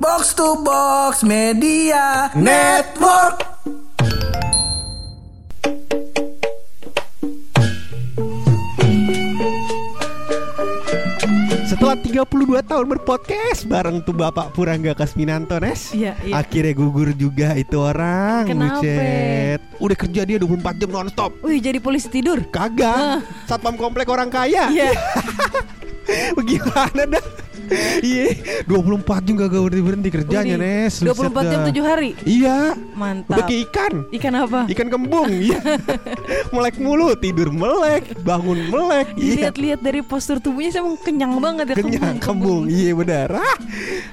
Box to Box Media Network. Setelah 32 tahun berpodcast bareng tuh Bapak Purangga Kasminanto Nes Iya, iya. Akhirnya gugur juga itu orang Kenapa? bucet. Udah kerja dia 24 jam nonstop Wih jadi polisi tidur. Kagak Satpam komplek orang kaya Iya. Bagaimana dah Iya 24 jam gak berhenti berhenti kerjanya Wih, Nes 24 jam 7 hari. Iya Mantap. Udah kayak ikan Ikan apa? Ikan kembung Iya Melek mulu Tidur melek Bangun melek Iya Dilihat-lihat dari postur tubuhnya saya kenyang banget ya Kenyang kembung Iya benar ah,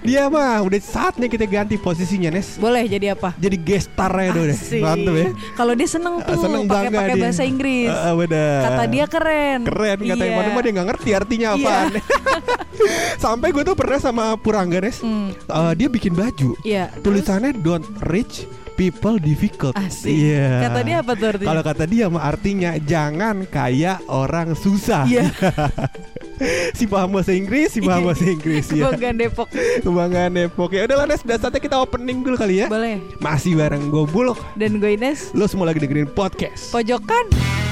Dia mah udah saatnya kita ganti posisinya Nes Boleh jadi apa? Jadi guest star ya deh Asik. Mantep ya Kalau dia seneng tuh Seneng pakai pakai bahasa Inggris. Ah, ah, benar. Kata dia keren. Keren katanya Iya. Mana mah dia gak ngerti artinya Iya. apaan Sampai gue tuh pernah sama Purangga Nes Hmm. Eh, Dia bikin baju Iya. Tulisannya don't rich people difficult Asik. Iya Kata dia apa tuh artinya? Kalau kata dia mah artinya Jangan kaya orang susah Iya. Si paham bahasa Inggris Si paham Iya. bahasa Inggris ya Kebanggaan Depok. Kebanggaan Depok Ya udah lah Nes Dan saatnya kita opening dulu kali ya Boleh. Masih bareng gue Bulog Dan gue Ines. Lo semua lagi dengerin podcast Pojokan.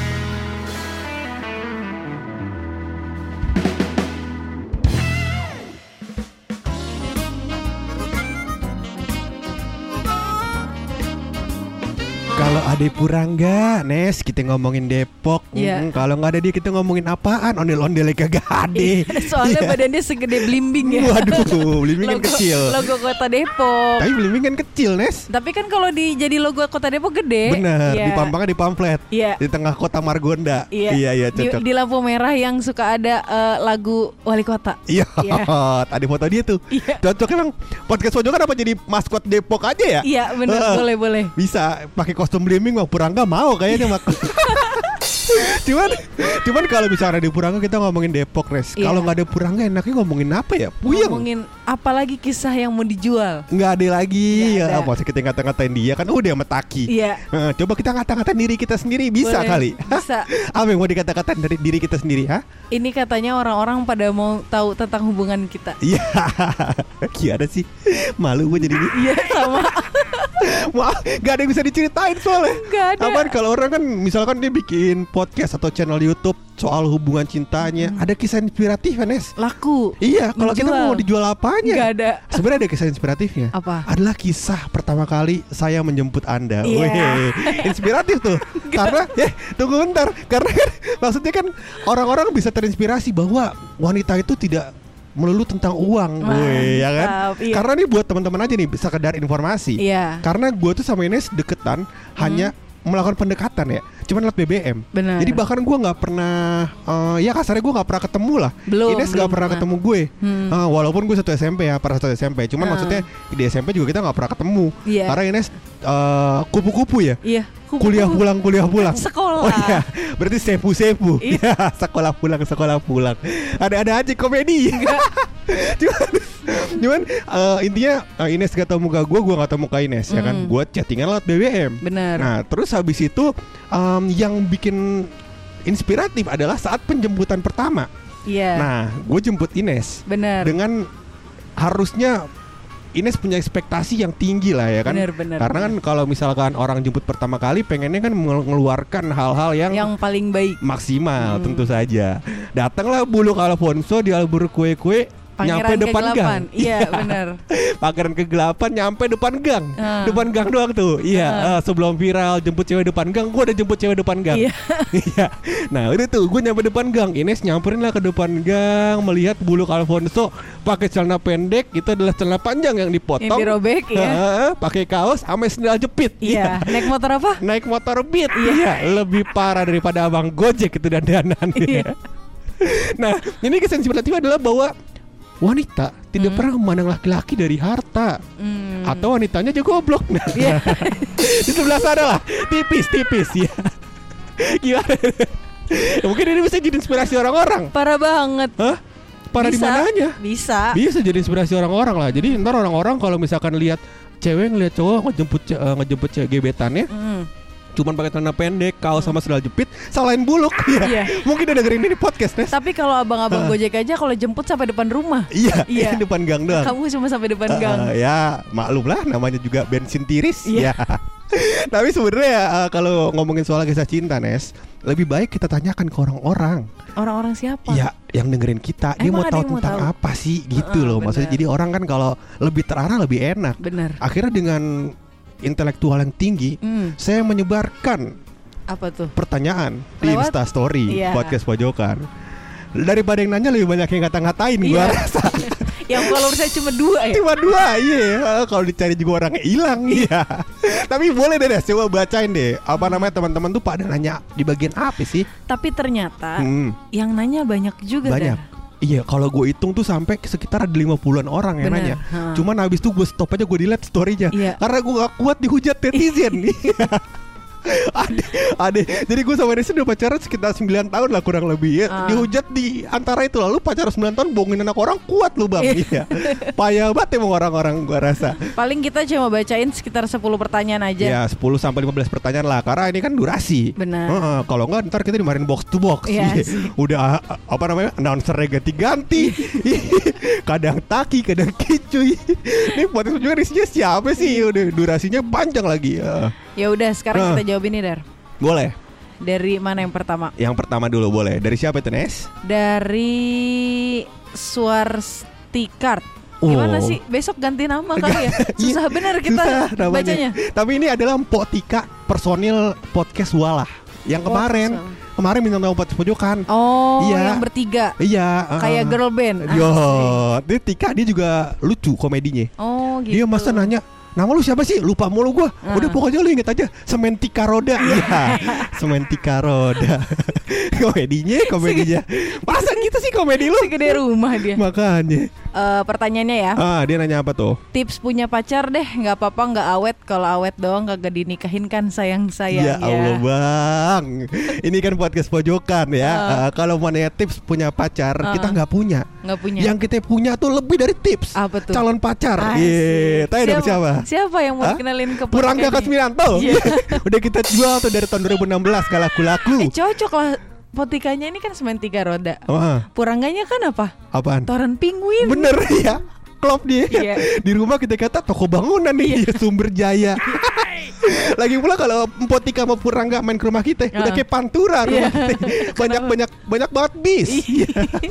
Ada Purangga, Nes kita ngomongin Depok. Iya. Mm, Kalau nggak ada dia kita ngomongin apaan? Ondel-ondelnya kagak ada. Soalnya Iya. badannya segede blimbing ya. Waduh, Blimbing kan kecil. Logo kota Depok. Tapi Blimbing kan kecil, Nes. Tapi kan kalau di jadi logo kota Depok gede. Bener, Iya. di pampangnya di pamflet. Iya. Di tengah kota Margonda. Iya. iya, iya, Di, cocok. di lampu merah yang suka ada eh, lagu wali kota. Iya, Iya. tadi foto dia tuh. Iya. Cocok emang podcast pojokan apa jadi maskot Depok aja ya? Iya bener Heeh. boleh boleh. Bisa pakai kostum Blimbing mah Purangga mau kayaknya mak. cuman cuman kalau misalnya di Purangga kita ngomongin Depok res. Iya. Kalau nggak ada Purangga enaknya ngomongin apa ya? Puyeng. Ngomongin apa lagi kisah yang mau dijual? Nggak ada lagi Nggak ya. ada. Masa kita ngata-ngatain dia kan udah sama Taki. Iya. Coba kita ngata-ngatain diri kita sendiri bisa Boleh. kali. Bisa. apa yang mau dikata-katain dari diri kita sendiri? Hah? Ini katanya orang-orang pada mau tahu tentang hubungan kita. Iya. Gimana sih? Malu gue jadi ini. Iya sama. Wah, gak ada yang bisa diceritain soalnya. Gak ada. Apaan kalau orang kan misalkan dia bikin podcast atau channel YouTube soal hubungan cintanya, ada kisah inspiratif Nes? Laku. Iya, kalau kita mau dijual apanya? Nggak ada. Sebenarnya ada kisah inspiratifnya. Apa? Adalah kisah pertama kali saya menjemput Anda. Weh, inspiratif tuh. Karena ya, tunggu bentar. Karena kan maksudnya kan orang-orang bisa terinspirasi bahwa wanita itu tidak melulu tentang uang, Weh, ya kan? Iya. Karena ini buat teman-teman aja nih bisa sekedar informasi. Iya. Karena gue tuh sama Ines deketan hanya melakukan pendekatan ya, cuman lewat BBM. Benar. Jadi bahkan gue nggak pernah, eh, ya kasarnya gue nggak pernah ketemu lah. Belum, Ines nggak pernah pernah. ketemu gue. Hmm. Eh, walaupun gue satu SMP ya, pernah satu SMP. Cuman Ah. maksudnya di SMP juga kita nggak pernah ketemu. Iya. Karena Ines eh, kupu-kupu ya. Iya. Kupu-kupu. Kuliah pulang, kuliah pulang. Sekolah. Oh iya, berarti sepu-sepu. Iya. Iya, sekolah pulang, sekolah pulang. Ada-ada aja komedi. cuman, cuman eh, intinya eh, Ines gak tau muka gue, gue gak tau muka Ines ya kan. Hmm. Gue chattingan lewat BBM. Bener. Nah, terus habis itu em, yang bikin inspiratif adalah saat penjemputan pertama. Iya. Nah, gue jemput Ines Bener. dengan harusnya Ines punya ekspektasi yang tinggi lah ya kan. Bener, bener, Karena kan kalau misalkan orang jemput pertama kali pengennya kan mengeluarkan hal-hal yang, yang paling baik. maksimal Hmm. tentu saja. Datanglah bulu Alfonso di albur kue-kue nyampe Pangeran depan gang. kegelapan. Iya bener. Pangeran kegelapan nyampe depan gang. Ah. Depan gang doang tuh. Iya, Ah. eh, sebelum viral jemput cewek depan gang, gua udah jemput cewek depan gang. Iya. Iya. nah, itu tuh gue nyampe depan gang. Ines nyamperin lah ke depan gang melihat bulu Alfonso pakai celana pendek, itu adalah celana panjang yang dipotong. Yang dirobek, iya. Heeh, pakai kaos sama sendal jepit. Iya. Naik motor apa? Naik motor beat. Iya, lebih parah daripada abang Gojek itu dandanan. Iya. nah, ini kesan inspiratif adalah bahwa wanita tidak pernah memandang laki-laki dari harta Hmm. atau wanitanya aja goblok. Nah, Iya. di sebelah sana lah, tipis-tipis ya. Gimana? Mungkin ini bisa jadi inspirasi orang-orang. Parah banget. Hah? Para di mananya? Bisa. Bisa jadi inspirasi orang-orang lah. Jadi ntar orang-orang kalau misalkan lihat cewek ngeliat cowok ngejemput ce- eh, ngejemput cewek gebetannya, Hmm. Cuman pakai celana pendek, kaos sama sandal jepit, salahin buluk. Iya. Iya. Mungkin dia dengerin ini di podcast, Nes. Tapi kalau abang-abang Gojek aja kalau jemput sampai depan rumah. Iya, Iya. depan gang doang. Kamu cuma sampai depan Eh, gang. ya maklum lah namanya juga bensin tiris Iya. ya. Tapi sebenarnya eh, kalau ngomongin soal kisah cinta Nes, lebih baik kita tanyakan ke orang-orang. Orang-orang siapa? Ya, yang dengerin kita, dia mau Emang tahu yang mau tentang tahu? apa sih gitu Heeh, loh. Maksudnya benar. jadi orang kan kalau lebih terarah lebih enak. Bener. Akhirnya dengan intelektual yang tinggi, Hmm, saya menyebarkan apa tuh? pertanyaan di Lewat? Insta Story Iya. podcast pojokan. Daripada yang nanya lebih banyak yang ngata-ngatain gua Iya. rasa. Yang follower saya cuma dua ya. Cuma dua, iya. Kalau dicari juga orangnya hilang, iya. Tapi boleh deh, Des, coba bacain deh. Apa namanya teman-teman tuh pada nanya di bagian apa sih? Tapi ternyata Hmm, yang nanya banyak juga banyak. Dar. Iya, kalau gue hitung tuh sampai sekitar ada 50-an orang yang Bener, nanya. ha. Cuman habis itu gue stop aja gue delete story-nya. Iya. Karena gue gak kuat dihujat netizen. Iya. Ade, ade. Jadi gue sama Nesa udah pacaran sekitar 9 tahun lah kurang lebih ya. Ah. Dihujat di antara itu lalu pacaran 9 tahun bohongin anak orang kuat lu bang. Iya. Payah banget emang orang-orang gue rasa. Paling kita cuma bacain sekitar 10 pertanyaan aja. Ya 10 sampai 15 pertanyaan lah karena ini kan durasi. Benar. Heeh, kalau enggak ntar kita dimarahin box to box. Iya Iya. sih. Udah apa namanya? announcernya ganti-ganti. kadang taki, kadang kicuy. Ini podcast juga isinya siapa sih? Udah durasinya panjang lagi. Ya. Ya udah sekarang Ah. kita jawab ini Dar. Boleh. Dari mana yang pertama? Yang pertama dulu boleh. Dari siapa itu, Nes? Dari Swarstikart. Gimana Oh. sih? Besok ganti nama kali ya? Susah Iya, bener kita susah namanya. bacanya. Tapi ini adalah Mpok Tika personil podcast Walah. Yang Oh, kemarin personil. kemarin bintang tamu podcast pojokan. Oh, Iya. yang bertiga. Iya, Kayak uh-uh. girl band. Yo, dia Tika dia juga lucu komedinya. Oh, gitu. Dia masa nanya Nama lu siapa sih? Lupa mulu gua. Ah. Udah pokoknya lu inget aja Sementika Roda. Iya. Sementika Roda. komedinya, komedinya. Masa gitu sih komedi lu? Segede rumah dia. Makanya. Eh, pertanyaannya ya. Ah, dia nanya apa tuh? Tips punya pacar deh, nggak apa-apa nggak awet. Kalau awet doang kagak dinikahin kan sayang sayang ya Allah bang, ini kan podcast pojokan ya. Ah. Ah, kalau mau nanya tips punya pacar, Ah. kita nggak punya. Nggak punya. Yang kita punya tuh lebih dari tips. Apa tuh? Calon pacar. Asik. Iya, tanya dong siapa? Siapa yang mau Hah? dikenalin ke Purangga? Kasmiranto. Iya. Udah kita jual tuh dari tahun 2016 gak laku-laku. Eh cocok lah. Potikanya ini kan semen tiga roda. Wah, Purangganya kan apa? apaan? Toren penguin. Bener ya. Klop dia. Iya. Di rumah kita kata toko bangunan nih Sumber Jaya. Lagi pula kalau Empotika sama Purangga main ke rumah kita udah Ah. kayak pantura rumah Iya. kita. Banyak banyak banyak banget bis. Ih,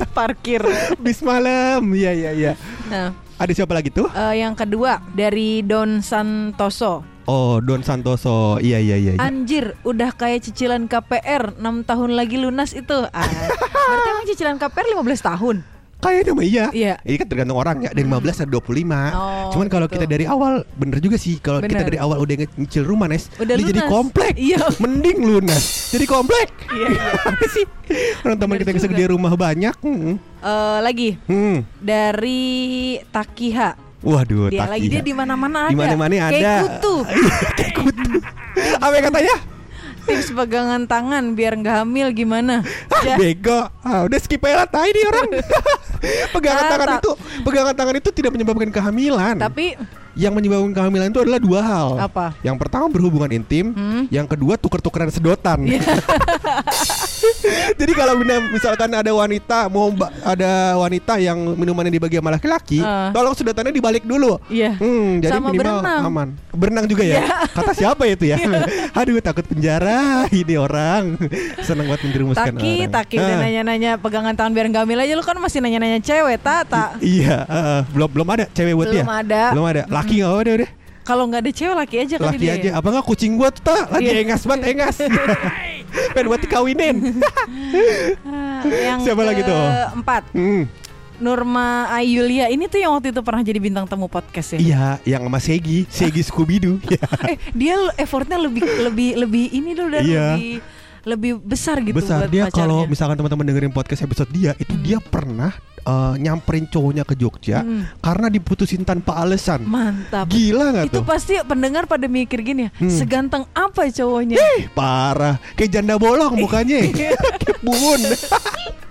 Parkir. bis malam. Iya iya iya. Nah, Ada siapa lagi tuh? eh, yang kedua dari Don Santoso. Oh, Don Santoso. Iya iya iya. iya. Anjir, udah kayak cicilan KPR 6 tahun lagi lunas itu. Ah, berarti emang cicilan KPR 15 tahun. Kayaknya mah iya. Iya. Ini kan tergantung orang ya. Dari 15 sampai 25. Oh, Cuman kalau gitu. kita dari awal bener juga sih kalau kita dari awal udah nyicil rumah Nes, Udah dia jadi lunas. komplek. Iya. Mending lunas. Jadi komplek. Iya, iya. Sih? Orang teman kita yang sedia rumah banyak. Hmm. Eh, lagi Hmm. dari Takiha. Waduh, Dia taki lagi dia di mana-mana ada. Di mana-mana ada. Kayak kutu. Kayak kutu. Apa yang katanya? Tips pegangan tangan biar nggak hamil gimana? Ah, Ya. bego. Ah, udah skip aja lah tai nih orang. pegangan Ah, tangan tak- itu, pegangan tangan itu tidak menyebabkan kehamilan. Tapi yang menyebabkan kehamilan itu adalah dua hal. Apa? Yang pertama berhubungan intim, Hmm. yang kedua tuker-tukeran sedotan. Jadi kalau misalkan ada wanita mau ada wanita yang minumannya dibagi sama laki-laki, Ah. tolong sedotannya dibalik dulu. Iya. Hmm, jadi Sama minimal berenang. Aman. Berenang juga ya? Kata siapa itu ya? Aduh takut penjara ini orang. Senang banget menjerumuskan Taki, orang. Taki udah Ah. nanya-nanya pegangan tangan biar nggak hamil aja lu kan masih nanya-nanya cewek, Tata. Iya, ah, belum belum ada cewek buat dia. Belum ada. Belum ada. Laki nggak ada udah. Kalau nggak ada cewek laki aja kali Laki dia. aja. Apa nggak kucing gua tuh tak? Lagi Iya. engas banget engas. Pengen buat dikawinin. Yang Siapa lagi tuh? Empat. Hmm. Nurma Ayulia ini tuh yang waktu itu pernah jadi bintang tamu podcast ya. Iya, yang sama Segi, Segi Scooby Doo. Eh dia effortnya lebih lebih lebih ini dulu dan Iya. lebih lebih besar gitu Besar buat dia kalau misalkan teman-teman dengerin podcast episode dia, itu dia pernah eh, nyamperin cowoknya ke Jogja Hmm. karena diputusin tanpa alasan. mantap Gila nggak itu tuh? pasti pendengar pada mikir gini ya Hmm. seganteng apa cowoknya Ih, parah, kayak janda bolong mukanya, kayak buun.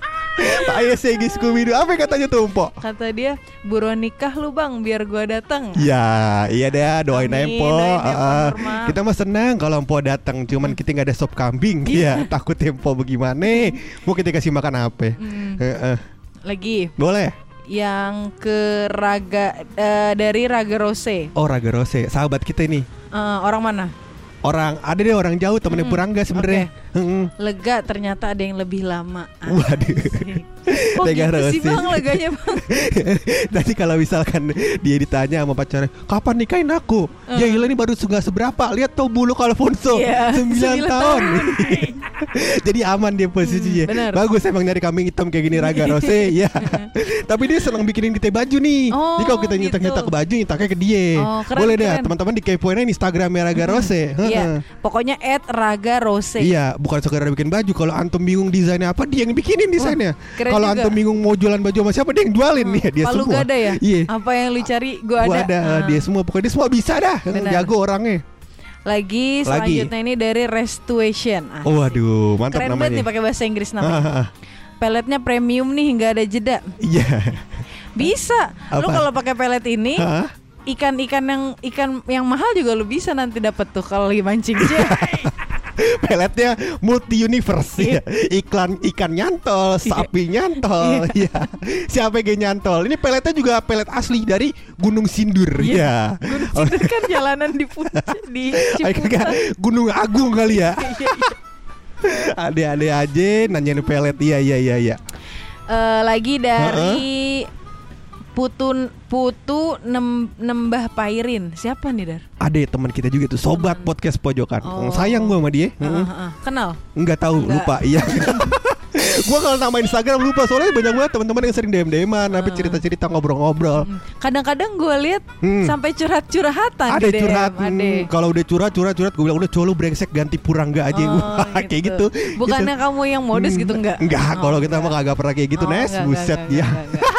Ayo Segi Scooby Doo Apa katanya tuh Empo? Kata dia, buruan nikah lu bang, biar gua datang. Ya, iya deh, doain aja ya, Ah, Norma. kita mah senang kalau Empo datang, cuman kita nggak ada sop kambing. Iya, takut Empo bagaimana? Mau kita kasih makan apa? Hmm, Heeh. lagi Boleh? yang ke Raga eh, dari Raga Rose. Oh, Raga Rose, sahabat kita ini. Eh, orang mana? Orang ada deh orang jauh temennya Mm-mm. Purangga sebenarnya. Heeh. Lega ternyata ada yang lebih lama. Waduh. Asik. Kok Lega gitu sih Rose. bang leganya bang? Tadi kalau misalkan dia ditanya sama pacarnya, kapan nikahin aku? Ya Eh. ilah ini baru nggak seberapa. Lihat tuh bulu Alfonso, Iya, 9 sembilan tahun. tahun. Jadi aman dia posisinya. Hmm, bener. Bagus emang nyari kambing hitam kayak gini Raga Rose, ya. Tapi dia senang bikinin kita baju nih. Oh, Jadi kalau kita gitu. nyetak-nyetak baju, nyetaknya ke dia. Oh, keren, Boleh deh, teman-teman dikepoin aja Instagramnya Raga Rose. Heeh. Iya, pokoknya at Raga Rose. Iya, bukan sekedar bikin baju. Kalau antum bingung desainnya apa, dia yang bikinin desainnya. Kalau antum bingung mau jualan baju sama siapa, dia yang jualin nih. Dia Palu semua. ada ya? Iya. Apa yang lu cari gua ada. Gua ada, Ah. dia semua pokoknya dia semua bisa dah. Benar. Jago orangnya. Lagi Lagi. selanjutnya ini dari Restuation. Ah, Oh, waduh, mantap Keren banget nih namanya. pakai bahasa Inggris Ah, namanya. ah, ah. Peletnya premium nih nggak ada jeda. Iya. Bisa. Lu Apa? kalau pakai pelet ini ikan-ikan yang ikan yang mahal juga lu bisa nanti dapat tuh kalau lagi mancing. Peletnya multi universe ya. Iya. Iklan ikan nyantol, sapi nyantol, ya. Siapa yang nyantol? Ini peletnya juga pelet asli dari Gunung Sindur, ya. Gunung Sindur kan jalanan di puncak di Ciputat. kagak, Gunung Agung kali ya. Iya, iya. Ade-ade aja nanyain pelet. Iya iya iya iya. Eh, lagi dari Putu Putu Nem, Nembah Pairin. Siapa nih, Dar? Ade teman kita juga tuh, sobat Teman. podcast pojokan. Oh. Sayang gua sama dia. Heeh, Heeh. heeh. Kenal? Enggak tahu, Enggak. lupa. Iya. gua kalau nama Instagram lupa soalnya banyak banget teman-teman yang sering DM-DM-an, tapi cerita-cerita ngobrol-ngobrol. Hmm. Kadang-kadang gue lihat Hmm. sampai curhat-curhatan Ada di DM, curhat, hmm, kalau udah curhat, curhat, curhat, gue bilang udah coba lu brengsek ganti purangga aja, Oh, Wah, kayak gitu. Bukannya Gitu. kamu yang modus Hmm, gitu enggak? Enggak, Oh, kalau kita mah kagak pernah kayak gitu, Oh, Nes. enggak, Buset enggak, ya. enggak, enggak.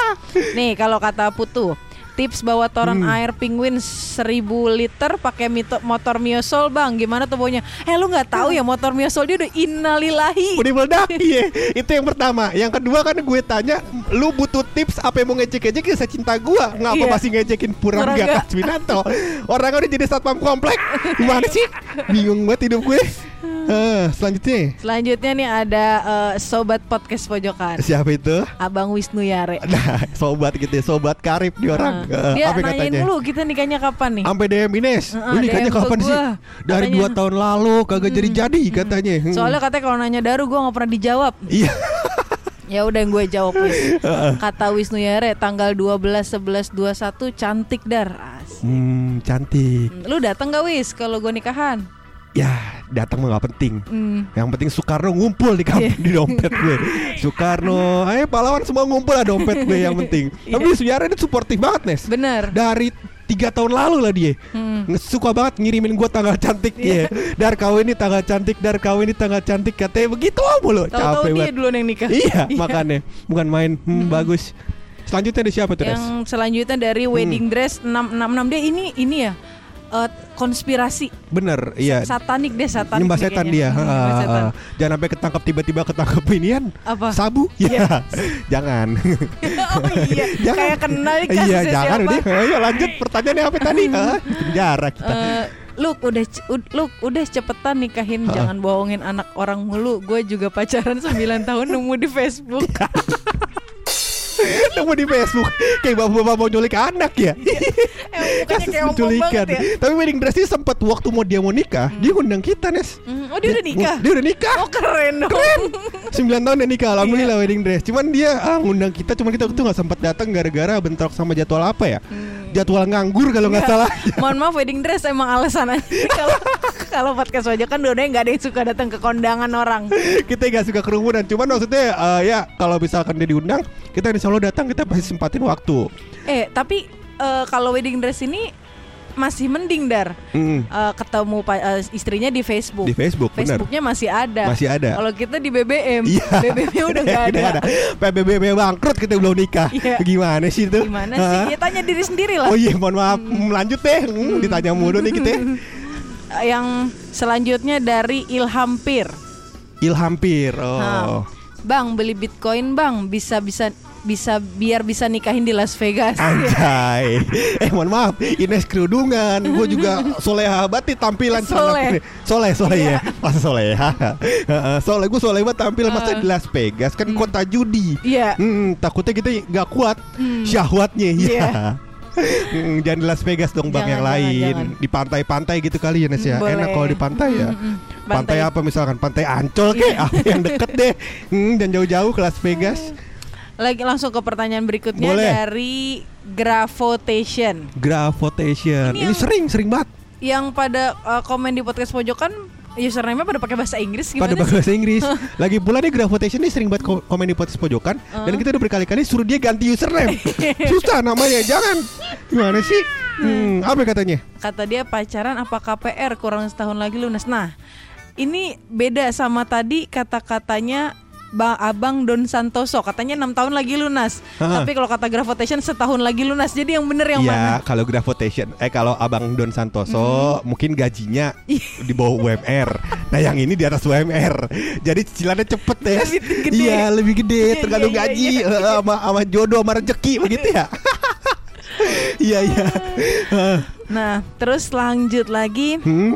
Nih kalau kata Putu, tips bawa toren Hmm. air penguin 1000 liter pakai motor Miosol bang. Gimana tuh baunya? Eh lu nggak tahu ya motor Miosol dia udah innalillahi. Udah meledak iya Itu yang pertama Yang kedua kan gue tanya Lu butuh tips Apa yang mau ngecek-ngecek Kisah cinta gue Ngapa Iya. masih ngecekin Purangga Purangga. Kasminanto Orang udah jadi satpam komplek Gimana sih Bingung banget hidup gue Eh, Selanjutnya Selanjutnya nih ada eh, sobat podcast pojokan. Siapa itu Abang Wisnu Yare. Nah sobat gitu ya Sobat karib di orang Eh, dia Apa nanyain katanya mulu kita nikahnya kapan nih? Sampai DM Ines Heeh, Lu nikahnya DM kapan sih gua. Dari Katanya- dua tahun lalu Kagak jadi-jadi katanya Hmm. Soalnya katanya kalau nanya Daru gue nggak pernah dijawab. Iya Ya udah yang gue jawab wis. Kata Wisnu Yare tanggal 12 11 21 cantik dar. Asik. Hmm cantik Lu datang gak wis kalau gue nikahan? Ya datang mah gak penting Hmm. Yang penting Soekarno ngumpul di kampung di dompet gue. Soekarno, ayo pahlawan semua ngumpul lah dompet gue yang penting. Tapi Suyara ini suportif banget Nes. Bener. Dari tiga tahun lalu lah dia Hmm. Suka banget ngirimin gue tanggal cantik ya. Dar kau ini tanggal cantik, dar kau ini tanggal cantik katanya begitu mulu. Tahu-tahu Capek dia banget. duluan yang nikah. Iya, makanya bukan main. Hmm, bagus. Selanjutnya ada siapa tuh, Nes? Yang selanjutnya dari wedding dress 666 dia ini ini ya eh, konspirasi Bener, iya. satanik deh satanik Nyembah setan dia. Hmm, setan. ah. Jangan sampai ketangkap tiba-tiba ketangkap inian. Apa? Sabu? Ya. Jangan. oh iya, Jangan. kayak kenal Iya, kasusnya jangan siapa. udah. Ayo lanjut pertanyaannya apa tadi? Hah? Penjara kita. Eh, Luk udah Luk udah cepetan nikahin jangan bohongin anak orang mulu gue juga pacaran 9 tahun nemu di Facebook Nemu di Facebook kayak bapak-bapak mau nyulik anak ya. Emang mukanya Kasus penculikan. ya Tapi wedding dress ini sempat waktu mau dia mau nikah, dia undang kita, Nes. Hmm, Oh dia udah nikah? Dia udah nikah. Oh keren dong 9 tahun dia nikah, Iya. alhamdulillah wedding dress. Cuman dia ah, ngundang kita, cuman kita waktu itu nggak sempat datang gara-gara bentrok sama jadwal apa ya? Hmm. Jadwal nganggur kalau nggak salah. Mohon maaf wedding dress emang alasan aja. Kalau kalau podcast wajah kan dua nggak ada yang suka datang ke kondangan orang. Kita nggak suka kerumunan cuman maksudnya eh, ya kalau misalkan dia diundang kita insya Allah datang kita pasti sempatin waktu. Eh tapi eh, kalau wedding dress ini masih mending dar Mm, Eh, ketemu eh, istrinya di Facebook. di Facebook bener Facebooknya masih ada. Masih ada. Kalau kita di BBM, Iya. BBM-nya udah nggak ada. PBB bangkrut kita belum nikah Iya. gimana sih itu Gimana sih? Ya tanya diri sendiri lah. oh iya mohon maaf lanjut deh Hmm, ditanya mulu nih kita Yang selanjutnya dari Ilham Pir. Ilhampir Nah, oh Bang beli Bitcoin bang bisa bisa biar bisa nikahin di Las Vegas. Anjay Eh mohon maaf Ines kerudungan Gue juga soleha banget tampilan Soleh. Soleh Soleh ya Masa soleha Heeh, Soleh gue soleh banget tampil Masa di Las Vegas Kan kota judi Iya. Hmm, takutnya kita nggak kuat syahwatnya ya. Iya. Hmm, jangan di Las Vegas dong bang Jangan, yang jangan, lain jangan. di pantai-pantai gitu kali ya Nes ya Boleh. enak kalau di pantai ya Mm-mm. pantai. Pantai. apa misalkan pantai Ancol kek Iya. apa yang deket deh hmm, dan jauh-jauh ke Las Vegas Lagi langsung ke pertanyaan berikutnya Boleh. dari Gravotation. Gravotation. Ini ini, yang- sering sering banget. Yang pada uh, komen di podcast pojokan username-nya pada pakai bahasa Inggris pada gimana sih? bahasa Inggris. Lagi pula nih Gravotation ini sering banget ko- komen di podcast pojokan dan kita udah berkali-kali suruh dia ganti username. Susah namanya jangan. Gimana sih? Hmm, apa katanya? Kata dia pacaran apa KPR kurang setahun lagi lunas. Nah, ini beda sama tadi kata-katanya Bang Abang Don Santoso katanya enam tahun lagi lunas. Tapi kalau kata Gravotation setahun lagi lunas. Jadi yang bener yang Iya, mana? kalau Gravotation, eh kalau Abang Don Santoso mungkin gajinya Iya. di bawah UMR. Nah, yang ini di atas UMR. Jadi cicilannya cepet ya. Lebih gede. Iya, lebih gede Iya, tergantung iya, iya, gaji iya. eh, sama sama jodoh sama rezeki begitu ya. Iya, iya. Nah, terus lanjut lagi Hmm,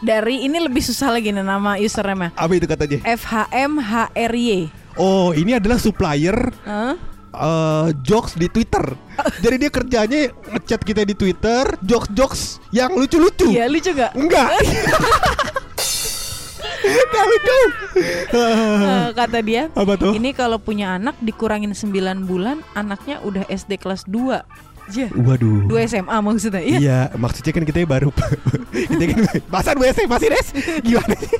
dari ini lebih susah lagi nih nama username apa itu katanya? FHMHRY. Oh, ini adalah supplier Hah? eh, jokes di Twitter. Jadi dia kerjanya ngechat kita di Twitter, jokes-jokes yang lucu-lucu. Iya lucu gak? Enggak. Enggak lucu. Eh, kata dia Apa tuh? Ini kalau punya anak dikurangin 9 bulan Anaknya udah SD kelas 2 Ya, Waduh. 2 SMA maksudnya ya? Iya, maksudnya kan kita baru kita kan masa dua SMA masih Des? Gimana sih?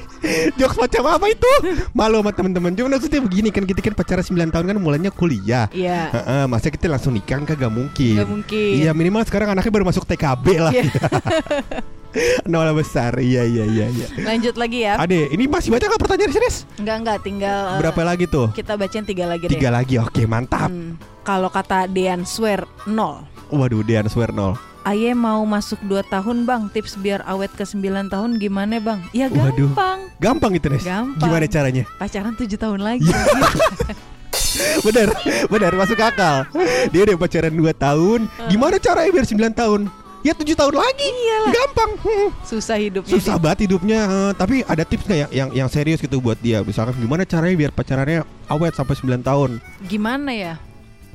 Jokes macam apa itu? Malu sama teman-teman. Cuma maksudnya begini kan kita kan pacaran 9 tahun kan mulainya kuliah. Iya Heeh, masa kita langsung nikah kan gak mungkin. Gak mungkin. Iya, minimal sekarang anaknya baru masuk TKB lah. Iya. Nol besar. Iya, iya, iya, iya. Lanjut lagi ya Ade, ini masih banyak nggak pertanyaan Des? Enggak enggak tinggal eh, Berapa lagi tuh? Kita bacain tiga lagi deh Tiga lagi. Oke, mantap. Hmm, Kalau kata Dean Swear 0 Waduh, Dean swear nol. Aye mau masuk 2 tahun bang Tips biar awet ke 9 tahun gimana bang? Ya Waduh. gampang Gampang itu, Des. Gampang. Gimana caranya? Pacaran 7 tahun lagi bener bener masuk akal dia udah pacaran 2 tahun gimana caranya biar 9 tahun ya 7 tahun lagi Iyalah. gampang Hmm. Susah hidupnya susah banget hidupnya eh, tapi ada tips nggak ya yang yang serius gitu buat dia misalkan gimana caranya biar pacarannya awet sampai 9 tahun Gimana ya?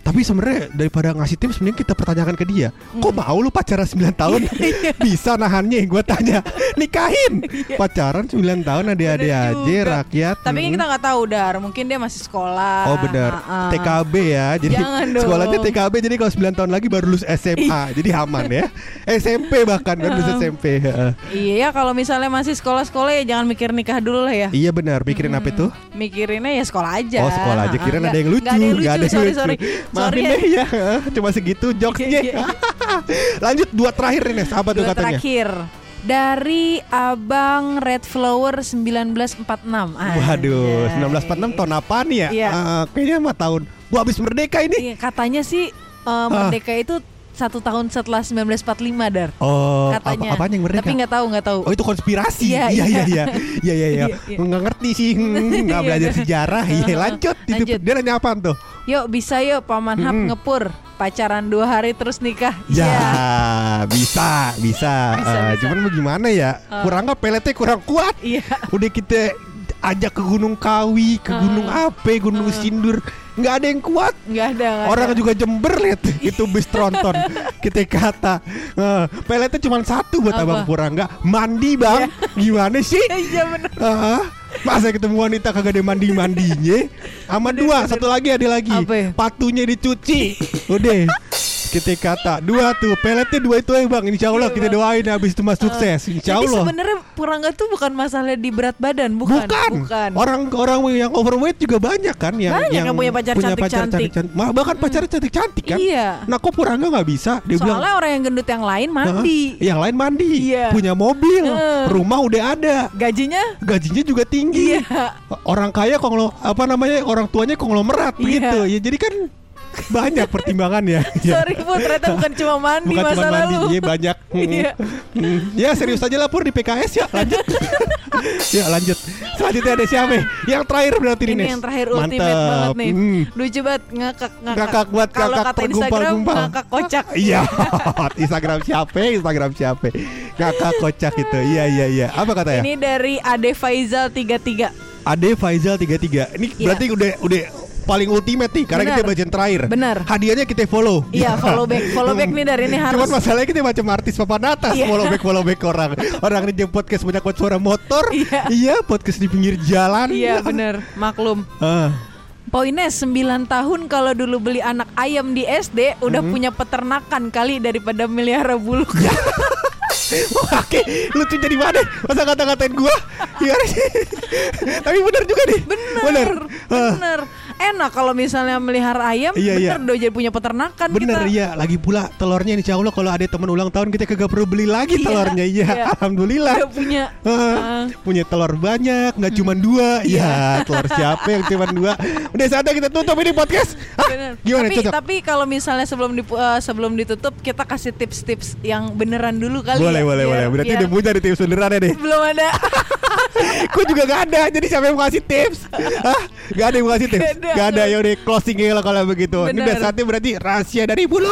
Tapi sebenarnya daripada ngasih tips mending kita pertanyakan ke dia. Kok mau lu pacaran 9 tahun? Bisa nahannya gue tanya. Nikahin. Pacaran 9 tahun ada-ada aja rakyat. Tapi kan Hmm. kita nggak tahu Dar, mungkin dia masih sekolah. Oh benar Ah, ah. TKB ya. Jadi sekolahnya TKB Jadi kalau 9 tahun lagi baru lulus SMA Jadi aman ya. SMP bahkan baru lulus SMP Heeh. Iya, kalau misalnya masih sekolah-sekolah ya jangan mikir nikah dulu lah ya. Iya benar. Mikirin apa itu? Mikirinnya ya sekolah aja. Oh sekolah aja. Ah, nggak- ada yang lucu. Nggak ada yang lucu. sorry, lucu. sorry. Maafin Sorry deh ya. Cuma segitu jokesnya Iya, iya. Lanjut dua terakhir nih tuh Dua katanya terakhir dari Abang Red Flower 1946. Waduh Anjay. 1946 tahun apa nih ya Iya. Eh, Kayaknya mah tahun Gua habis merdeka ini Iya, katanya sih eh, merdeka itu satu tahun setelah 1945 dar. Oh Katanya. apa, yang merdeka Tapi nggak tahu nggak tahu. Oh itu konspirasi. Iya, Iya iya iya. iya. Iya iya iya. Iya, iya. Nggak ngerti sih. Hmm, Nggak Iya, belajar sejarah. Iya lanjut. Lanjut. Dia nanya apaan tuh? Yuk bisa yuk Paman Hap Mm-mm. ngepur pacaran dua hari terus nikah. Ya Iya. bisa bisa. Bisa, Eh, bisa. Cuman mau gimana ya? Kurang nggak peletnya kurang kuat. Iya. Udah kita ajak ke Gunung Kawi, ke Gunung Ape, Gunung Sindur, nggak ada yang kuat. Nggak ada. nggak Orang ada. juga Jember lihat itu bis tronton. Kita kata eh, peletnya cuma satu buat Apa? abang Purangga mandi bang. Gimana sih? Iya benar. Ah, masa ketemu wanita kagak ada mandi mandinya? Sama dua, satu lagi ada lagi. Ya? Patunya dicuci. Udah. Kita kata dua tuh peletnya dua itu ya bang. Insya Allah Iya, kita doain habis itu mas sukses. Insya Jadi Allah. sebenarnya Purangga tuh bukan masalah di berat badan, bukan. Bukan. Bukan. Orang orang yang overweight juga banyak kan yang Banyak yang punya pacar cantik-cantik. cantik-cantik. Mah, bahkan pacarnya cantik-cantik kan. Iya. Nah, kok Purangga nggak bisa? Dia bilang Soalnya orang yang gendut yang lain mandi. "Hah? Yang lain mandi, Iya. punya mobil, Heeh. rumah udah ada, Gajinya gajinya juga tinggi. Iya. Orang kaya konglo apa namanya orang tuanya konglomerat Iya. begitu. Ya jadi kan banyak pertimbangannya. Ya. Sorry Put, ternyata bukan cuma mandi Bukan masa cuma mandi, lalu. iya banyak. Hmm. Iya. Hmm. Ya serius aja lah Pur di PKS ya lanjut. ya lanjut. Selanjutnya ada siapa? Yang terakhir berarti Ini Nes. yang terakhir ultimate Mantap. banget nih. Hmm. Lucu banget ngakak ngakak. Ngakak buat Kalau ngakak kata Instagram tergumpal-gumpal. ngakak kocak. Iya, Instagram siapa? Instagram siapa? Kakak kocak itu. Iya iya iya. Apa katanya? Ini dari Ade Faizal 33. Ade Faizal 33. Ini Iya. berarti udah udah paling ultimate nih karena Benar. kita bagian terakhir. Benar. Hadiahnya kita follow. Iya, follow back. Follow back nih dari ini harus. Cuman masalahnya kita macam artis papan atas Iya. follow back follow back orang. Orang ini podcast banyak buat suara motor. Iya. Iya, podcast di pinggir jalan. Iya bener, maklum. Ah. Poinnya 9 tahun kalau dulu beli anak ayam di SD udah Hmm. punya peternakan kali daripada melihara bulu. Ya. Oke, lucu jadi mana? Masa kata-katain gua? Sih? Tapi bener juga nih. Bener, Ah. bener. Enak kalau misalnya melihara ayam, Iya, iya. bener dong jadi punya peternakan Bener kita. ya, lagi pula telurnya insya Allah kalau ada teman ulang tahun kita kagak perlu beli lagi Iya, telurnya iya. iya. Alhamdulillah. Udah punya. Ah. punya telur banyak, nggak cuma dua. Ya, telur siapa yang cuma dua? Udah saatnya kita tutup ini podcast. Ah, Bener. gimana tapi cocok? tapi kalau misalnya sebelum dipu- eh, sebelum ditutup kita kasih tips-tips yang beneran dulu kali boleh, ya. boleh, biar- boleh. Berarti biar udah punya di tips benerannya deh. belum ada. Gue juga gak ada, jadi siapa yang mau kasih tips? Hah? Gak ada yang mau kasih tips? Gak ada. Gak ada, yaudah closing ya kalau begitu Ini udah Bener. saatnya berarti rahasia dari bulu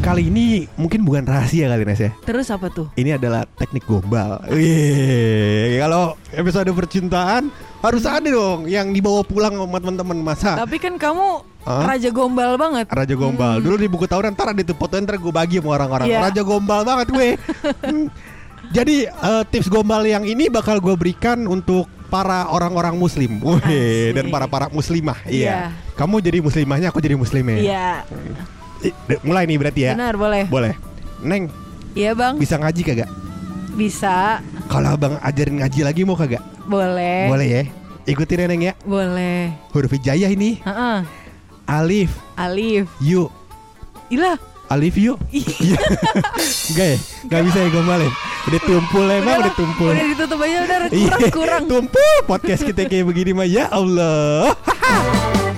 Kali ini mungkin bukan rahasia kali Nes ya Terus apa tuh? Ini adalah teknik gombal Wih, Kalau episode percintaan Harus ada dong Yang dibawa pulang sama teman-teman Masa Tapi kan kamu Hah? raja gombal banget. Raja Gombal. Dulu di buku tahunan ntar ada tuh foto ntar gue bagi sama orang-orang. Hmm. Iya. Raja Gombal banget gue. Hmm. Jadi eh, tips gombal yang ini bakal gue berikan untuk para orang-orang muslim. Wih, Asik. dan para para muslimah. Iya. Iya. Kamu jadi muslimahnya, aku jadi muslimnya. Iya. De- Mulai nih berarti ya. Benar, boleh. Boleh. Neng, Iya, Bang. bisa ngaji kagak? Bisa. Kalau abang ajarin ngaji lagi mau kagak? Boleh. Boleh ya. Ikutin ya Neng ya. Boleh. Huruf hijaiyah ini. Heeh. Alif, Alif. yu. Ilah. Alif yu. Iya. Enggak ya? Enggak bisa ya gombalin. Udah tumpul emang udah tumpul. Udah ditutup aja udah Iya, kurang kurang. Tumpul podcast kita kayak begini mah ya Allah.